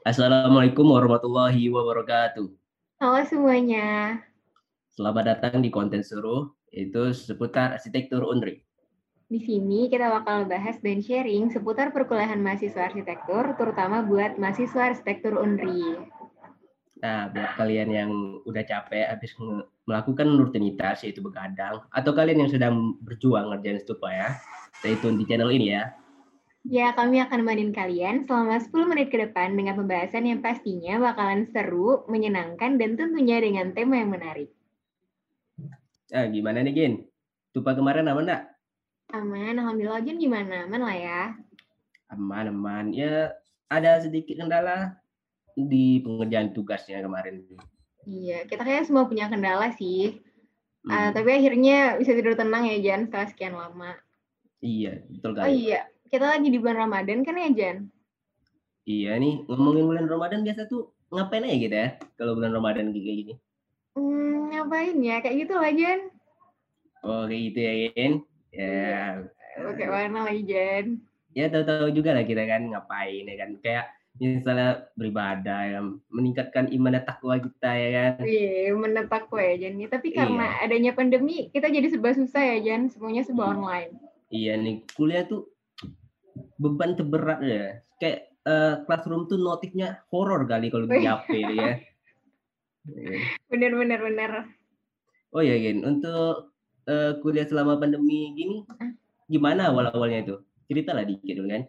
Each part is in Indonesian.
Assalamualaikum warahmatullahi wabarakatuh. Halo semuanya. Selamat datang di konten suruh, yaitu seputar arsitektur UNRI. Di sini kita bakal bahas dan sharing seputar perkuliahan mahasiswa arsitektur, terutama buat mahasiswa arsitektur UNRI. Nah, buat kalian yang udah capek habis melakukan rutinitas yaitu begadang, atau kalian yang sedang berjuang ngerjain stupa ya, stay tune di channel ini ya. Ya, kami akan menemani kalian selama 10 menit ke depan dengan pembahasan yang pastinya bakalan seru, menyenangkan, dan tentunya dengan tema yang menarik. Nah, gimana nih, Gin? Tupa kemarin aman enggak? Aman, Alhamdulillah. Jen gimana? Aman lah ya? Aman, aman. Ya, ada sedikit kendala di pengerjaan tugasnya kemarin. Iya, kita kayak semua punya kendala sih. Hmm. Uh, tapi akhirnya bisa tidur tenang ya, Jan, setelah sekian lama. Iya, betul kan? Oh iya, kita lagi di bulan Ramadan kan ya, Jan? Iya nih, ngomongin bulan Ramadan biasa tuh ngapain aja gitu ya, kalau bulan Ramadan kayak gini? Hmm, ngapain ya? Kayak gitu lah, Jan. Oh, kayak gitu ya, Jan? Ya. Oke, mana lagi Jen? Ya tahu-tahu juga lah kita kan ngapain ya kan kayak misalnya beribadah ya meningkatkan iman dan takwa kita ya kan. Iya, iman dan takwa ya Jen. Tapi karena iya. adanya pandemi kita jadi serba susah ya Jen, semuanya serba iya. online. Iya nih, kuliah tuh beban terberat ya. Kayak uh, classroom tuh notifnya horor kali kalau di HP ya. Bener bener bener. Oh ya Gen, untuk uh, kuliah selama pandemi gini gimana awal-awalnya itu? Cerita lah dikit dulu kan.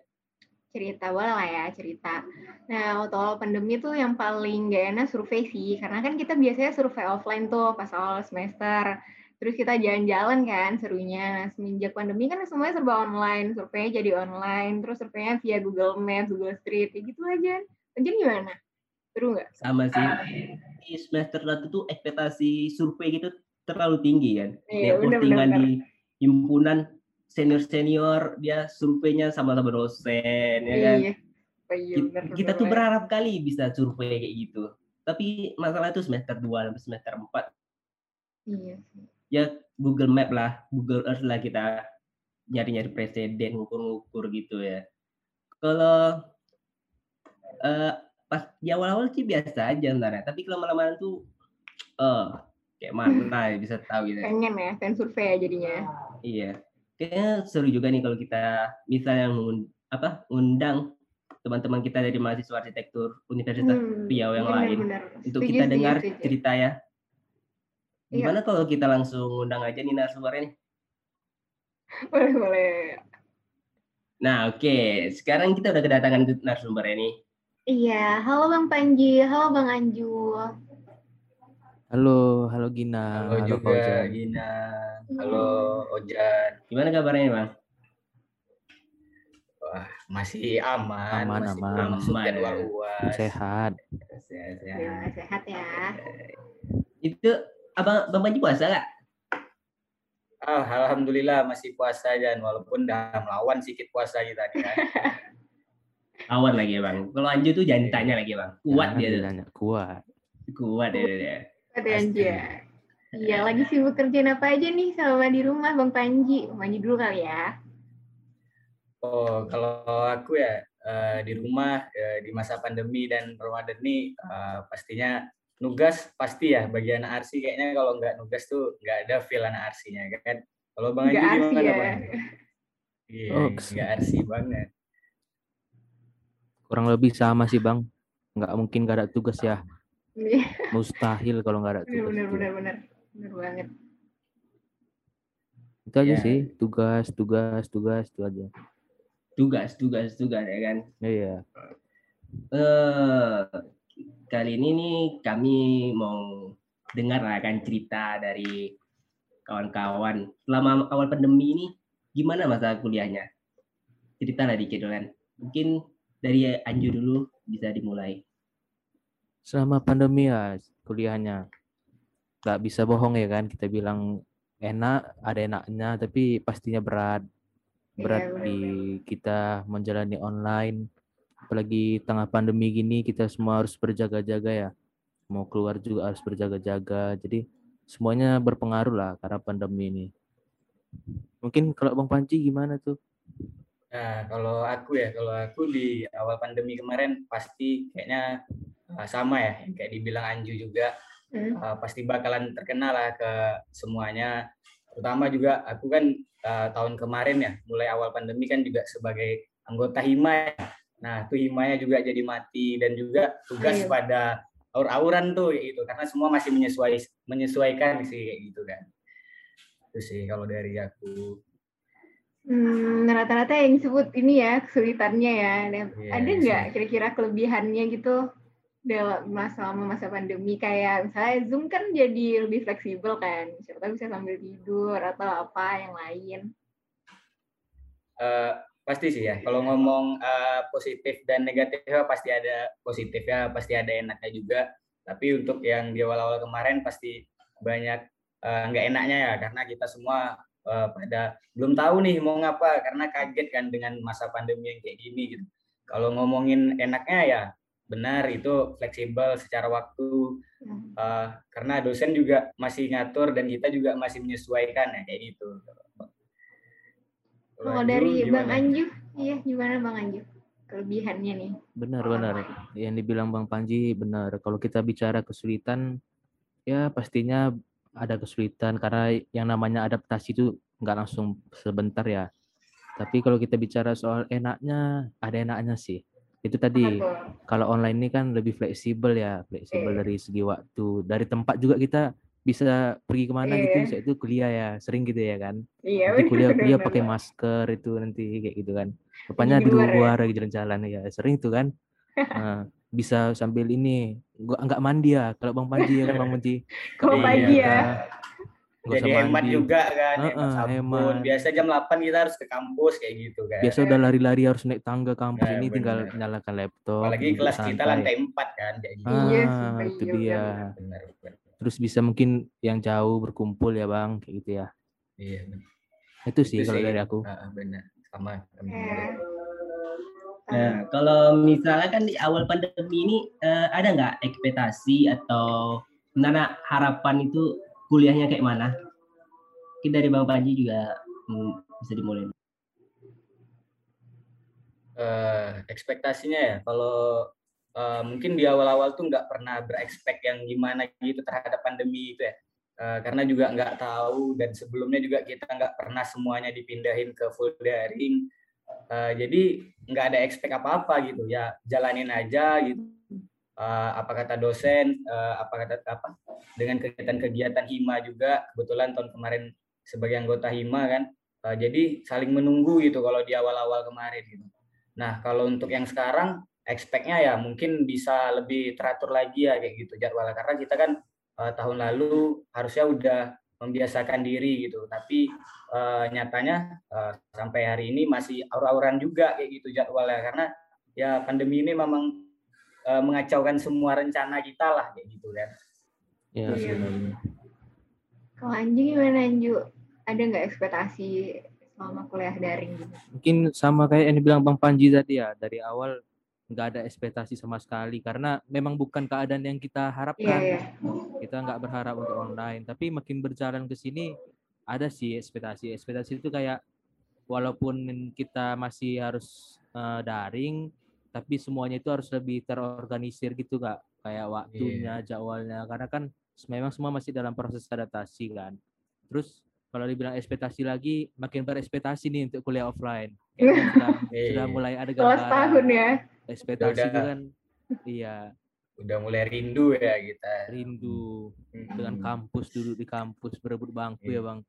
Cerita boleh lah ya cerita. Nah waktu awal pandemi tuh yang paling gak enak survei sih, karena kan kita biasanya survei offline tuh pas awal semester. Terus kita jalan-jalan kan serunya. Nah, semenjak pandemi kan semuanya serba online, surveinya jadi online, terus surveinya via Google Maps, Google Street, kayak gitu aja. Lanjut gimana? Seru nggak? Sama sih. Di semester satu tuh ekspektasi survei gitu terlalu tinggi kan. Iya, Networkingan di himpunan senior-senior dia surveinya sama-sama dosen ya kan. Iya. iya bener, kita tuh berharap kali bisa survei kayak gitu. Tapi masalah itu semester 2 sampai semester 4. Iya. Ya Google Map lah, Google Earth lah kita nyari-nyari presiden, ngukur-ngukur gitu ya. Kalau uh, pas di awal-awal sih biasa aja sebenarnya, tapi kalau lama-lama tuh uh, kayak mana ya bisa tahu gitu. Ya. Pengen ya, pengen survei ya jadinya. Iya. Kayaknya seru juga nih kalau kita misalnya apa undang teman-teman kita dari mahasiswa arsitektur Universitas hmm, Riau yang benar, lain benar. untuk kita dengar setuju. cerita ya. Iya. Gimana iya. kalau kita langsung undang aja nih narasumbernya nih? Boleh, boleh. Nah, oke. Okay. Sekarang kita udah kedatangan narasumber ini. Iya, halo Bang Panji, halo Bang Anju. Halo, halo Gina. Halo, halo juga Ojan. Gina. Halo Ojan. Gimana kabarnya Bang? Wah, masih aman, aman masih aman. masuk jadwal UAS. Sehat. Sehat, sehat. Ya, sehat ya. Itu Abang Bang Panji puasa nggak? Oh, Alhamdulillah masih puasa dan walaupun udah melawan sedikit puasa kita tadi kan. Lawan lagi ya Bang. Kalau Anju tuh jangan ditanya lagi Bang. Kuat dia tuh. Kuat. Kuat dia. dia. Ada aja. Iya, lagi sibuk kerjaan apa aja nih sama di rumah Bang Panji? Bang Panji dulu kali ya. Oh, kalau aku ya uh, di rumah uh, di masa pandemi dan Ramadan ini uh, pastinya nugas pasti ya bagi anak arsi kayaknya kalau nggak nugas tuh nggak ada feel anak arsinya kan. Kalau Bang Haji gimana ya. Bang? Iya, oh, nggak arsi banget. Kurang lebih sama sih Bang. Nggak mungkin gak ada tugas ya. Iya. Mustahil kalau nggak ada tugas. Benar, benar, benar, benar banget. Itu aja ya. sih, tugas, tugas, tugas, itu aja. Tugas, tugas, tugas ya kan. Iya. Uh, kali ini nih kami mau dengar kan cerita dari kawan-kawan. Selama awal pandemi ini gimana masa kuliahnya? Cerita lah dikit kan. Mungkin dari Anju dulu bisa dimulai. Selama pandemi ya kuliahnya. Nggak bisa bohong ya kan kita bilang enak ada enaknya tapi pastinya berat. Berat yeah, di kita menjalani online apalagi tengah pandemi gini kita semua harus berjaga-jaga ya mau keluar juga harus berjaga-jaga jadi semuanya berpengaruh lah karena pandemi ini mungkin kalau bang Panci gimana tuh Nah, kalau aku ya, kalau aku di awal pandemi kemarin pasti kayaknya uh, sama ya, kayak dibilang Anju juga, hmm. uh, pasti bakalan terkenal lah ke semuanya. Terutama juga aku kan uh, tahun kemarin ya, mulai awal pandemi kan juga sebagai anggota hima. Ya. Nah, tuh himanya juga jadi mati dan juga tugas Ayo. pada aur-auran tuh gitu, karena semua masih menyesuaikan menyesuaikan sih kayak gitu kan. Itu sih kalau dari aku. Hmm, rata-rata yang disebut ini ya kesulitannya ya. yeah, ada nggak kira-kira kelebihannya gitu dalam masa masa pandemi kayak misalnya Zoom kan jadi lebih fleksibel kan, siapa tahu bisa sambil tidur atau apa yang lain. Uh, pasti sih ya. Kalau ngomong uh, positif dan negatifnya pasti ada positifnya, pasti ada enaknya juga. Tapi untuk yang di awal-awal kemarin pasti banyak uh, nggak enaknya ya karena kita semua uh, pada belum tahu nih mau ngapa karena kaget kan dengan masa pandemi yang kayak gini gitu. Kalau ngomongin enaknya ya benar itu fleksibel secara waktu uh, karena dosen juga masih ngatur dan kita juga masih menyesuaikan ya kayak gitu. Kalau dari gimana? Bang Anju, iya gimana Bang Anju? Kelebihannya nih. Benar benar. Yang dibilang Bang Panji benar. Kalau kita bicara kesulitan, ya pastinya ada kesulitan karena yang namanya adaptasi itu nggak langsung sebentar ya. Tapi kalau kita bicara soal enaknya, ada enaknya sih. Itu tadi kalau online ini kan lebih fleksibel ya, fleksibel dari segi waktu, dari tempat juga kita bisa pergi ke mana gitu, saya itu kuliah ya, sering gitu ya kan. Iya, nanti kuliah kuliah pakai masker itu nanti kayak gitu kan. Rupanya di luar ya? lagi jalan-jalan ya, sering itu kan. Nah, bisa sambil ini gua enggak mandi ya kalau bang Panji ya kan bang Panji kalau pagi ya Gak jadi hemat mandi. juga kan uh, hemat sabun hemat. biasa jam 8 kita harus ke kampus kayak gitu kan biasa udah lari-lari harus naik tangga kampus nah, ini bener. tinggal nyalakan laptop apalagi kelas santai. kita lantai 4 kan kayak gitu ah, iya, itu dia benar, benar. Terus bisa mungkin yang jauh berkumpul ya bang kayak gitu ya. Iya benar. itu sih itu kalau sih, dari aku. Uh, benar. Sama Nah, kalau misalnya kan di awal pandemi ini uh, ada nggak ekspektasi atau mana harapan itu kuliahnya kayak mana? Kita dari Bang Panji juga hmm, bisa dimulai. Uh, ekspektasinya ya, kalau uh, mungkin di awal-awal tuh nggak pernah berekspek yang gimana gitu terhadap pandemi itu ya. Uh, karena juga nggak tahu dan sebelumnya juga kita nggak pernah semuanya dipindahin ke full daring. Uh, jadi nggak ada expect apa-apa gitu. Ya jalanin aja gitu. Uh, apa kata dosen uh, apa kata apa? Dengan kegiatan-kegiatan hima juga. Kebetulan tahun kemarin sebagai anggota hima kan. Uh, jadi saling menunggu gitu kalau di awal-awal kemarin gitu. Nah kalau untuk yang sekarang expectnya ya mungkin bisa lebih teratur lagi ya kayak gitu jadwalnya karena kita kan uh, tahun lalu harusnya udah membiasakan diri gitu. Tapi uh, nyatanya uh, sampai hari ini masih aur-auran juga kayak gitu jadwalnya karena ya pandemi ini memang uh, mengacaukan semua rencana kita lah kayak gitu kan. Ya, iya. Kalau Anju gimana Anju? Ada nggak ekspektasi selama kuliah daring gitu? Mungkin sama kayak yang dibilang Bang Panji tadi ya, dari awal nggak ada ekspektasi sama sekali karena memang bukan keadaan yang kita harapkan. Yeah, yeah. Kita nggak berharap untuk online, tapi makin berjalan ke sini ada sih ekspektasi. Ekspektasi itu kayak walaupun kita masih harus uh, daring, tapi semuanya itu harus lebih terorganisir gitu kak, kayak waktunya, yeah. jadwalnya, karena kan memang semua masih dalam proses adaptasi kan. Terus kalau dibilang ekspektasi lagi, makin berekspektasi nih untuk kuliah offline. sudah, sudah mulai ada gambaran. tahun ya ekspektasi itu kan iya. Udah mulai rindu ya kita. Rindu. Hmm. dengan kampus duduk di kampus berebut bangku ya bang.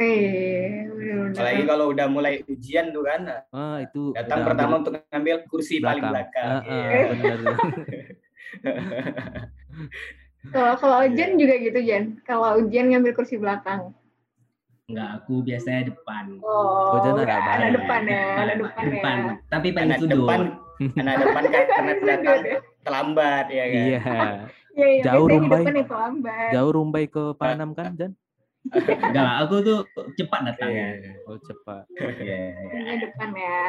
Eh apalagi kalau udah mulai ujian tuh kan. Ah itu datang pertama untuk ngambil kursi belakang. paling belakang. ah, ah, yeah. kalau kalau ujian juga gitu Jan kalau ujian ngambil kursi belakang Enggak, aku biasanya depan. Oh, oh ada, ada depan ya, depan, depan. ya. Tapi paling sudut. Depan, anak depan kan karena datang terlambat ya kan. Iya. Ya, ya, Jauh rumbai. Jauh rumbai ke Panam kan, Jan? Enggak lah, aku tuh cepat datang. Yeah. Iya. Oh, cepat. Iya. Yeah. depan ya.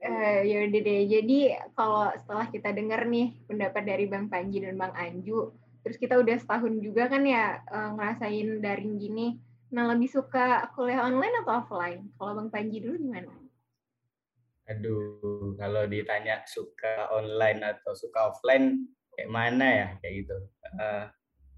Uh, ya udah deh. Jadi kalau setelah kita dengar nih pendapat dari Bang Panji dan Bang Anju, terus kita udah setahun juga kan ya uh, ngerasain daring gini. Nah lebih suka kuliah online atau offline? Kalau Bang Panji dulu gimana? Aduh, kalau ditanya suka online atau suka offline, kayak mana ya, kayak gitu. Uh,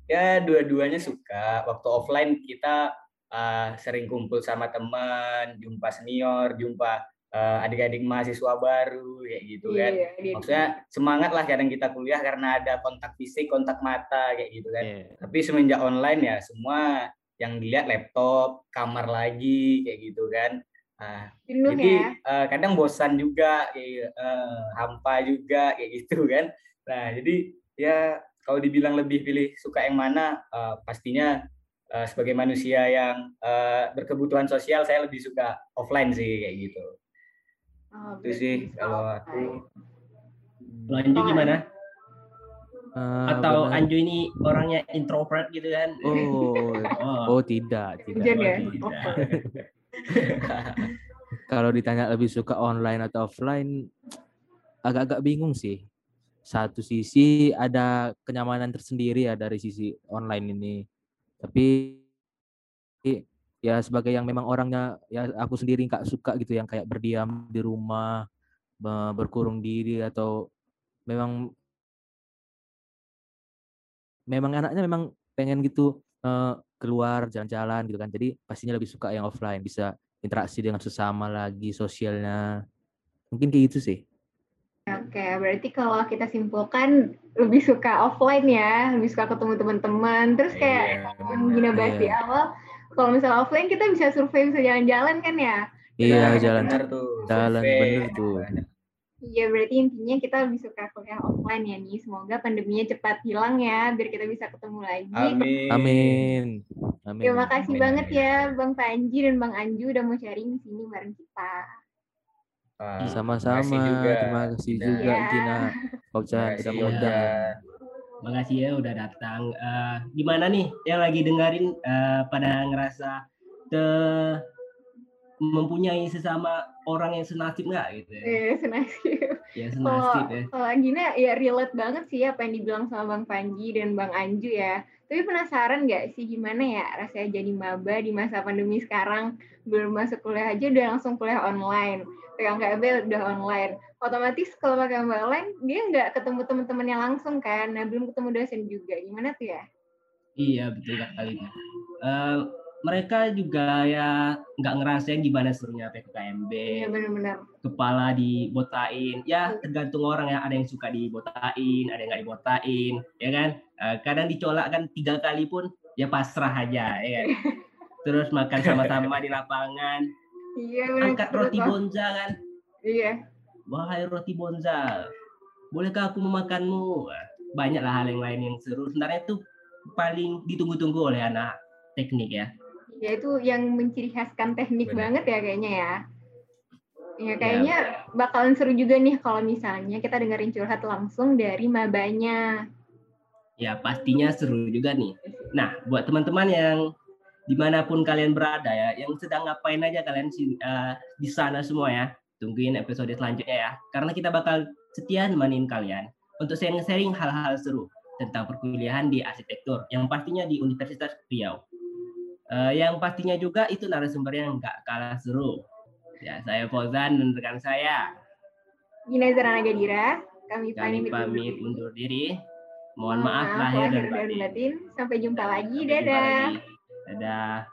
ya dua-duanya suka. Waktu offline kita uh, sering kumpul sama teman, jumpa senior, jumpa uh, adik-adik mahasiswa baru, kayak gitu kan. Iya, iya, Maksudnya semangat lah kadang kita kuliah karena ada kontak fisik, kontak mata, kayak gitu kan. Iya. Tapi semenjak online ya semua yang dilihat laptop, kamar lagi, kayak gitu kan Nah, jadi ya? uh, kadang bosan juga, kayak, uh, hampa juga kayak gitu kan. Nah, jadi ya kalau dibilang lebih pilih suka yang mana, uh, pastinya uh, sebagai manusia yang uh, berkebutuhan sosial, saya lebih suka offline sih kayak gitu. Oh, itu sih kalau aku. Lo Anju gimana? Uh, Atau benar. Anju ini orangnya introvert gitu kan? Oh, oh, oh tidak, tidak. Ya? Oh, tidak. Kalau ditanya lebih suka online atau offline, agak-agak bingung sih. Satu sisi ada kenyamanan tersendiri ya dari sisi online ini. Tapi ya sebagai yang memang orangnya ya aku sendiri nggak suka gitu yang kayak berdiam di rumah berkurung diri atau memang memang anaknya memang pengen gitu uh, keluar jalan-jalan gitu kan. Jadi pastinya lebih suka yang offline, bisa interaksi dengan sesama lagi sosialnya. Mungkin kayak gitu sih. Oke, berarti kalau kita simpulkan lebih suka offline ya, lebih suka ketemu teman-teman. Terus kayak yeah, Gina bahas yeah. di awal, kalau misalnya offline kita bisa survei, bisa jalan-jalan kan ya? Iya, jalan. Tuh, jalan bener tuh. Iya, berarti intinya kita lebih suka kuliah offline ya nih. Semoga pandeminya cepat hilang ya, biar kita bisa ketemu lagi. Amin. Amin. Amin. Terima kasih Amin. banget ya Bang Panji dan Bang Anju udah mau sharing di sini bareng kita. Sama-sama. Terima kasih juga, ya. Gina. Paucan sudah mengundang. Makasih ya udah datang. Uh, gimana nih yang lagi dengerin uh, pada ngerasa ke mempunyai sesama orang yang senasib nggak gitu ya? Iya, senasib. Ya, senasib ya. Kalau Gina ya relate banget sih apa yang dibilang sama Bang Panji dan Bang Anju ya. Tapi penasaran nggak sih gimana ya rasanya jadi maba di masa pandemi sekarang? Belum masuk kuliah aja udah langsung kuliah online. Pegang KB udah online. Otomatis kalau pakai online, dia nggak ketemu teman-temannya langsung kan. Nah, belum ketemu dosen juga. Gimana tuh ya? Iya, betul kali. Uh, mereka juga ya nggak ngerasain gimana serunya PKKMB. Iya benar-benar. Kepala dibotain, ya tergantung orang ya. Ada yang suka dibotain, ada yang nggak dibotain, ya kan? Uh, kadang dicolak kan tiga kali pun ya pasrah aja, ya kan? Terus makan sama-sama di lapangan. Iya benar. Angkat roti bonza kan? Iya. Wahai roti bonza, bolehkah aku memakanmu? Banyaklah hal yang lain yang seru. Sebenarnya itu paling ditunggu-tunggu oleh anak teknik ya ya itu yang menciri khaskan teknik Benar. banget ya kayaknya ya. Ya kayaknya ya. bakalan seru juga nih kalau misalnya kita dengerin curhat langsung dari mabanya. Ya pastinya seru juga nih. Nah buat teman-teman yang di mana pun kalian berada ya, yang sedang ngapain aja kalian uh, di sana semua ya, tungguin episode selanjutnya ya. Karena kita bakal setia nemenin kalian untuk sharing-sharing hal-hal seru tentang perkuliahan di arsitektur yang pastinya di Universitas Riau. Uh, yang pastinya juga itu narasumber yang nggak kalah seru. Ya, saya Fauzan dan rekan saya. Gina Zarana Gadira. Kami, Kami pamit undur diri. Mohon maaf, maaf lahir dan batin. Sampai jumpa lagi. Dadah. Dadah.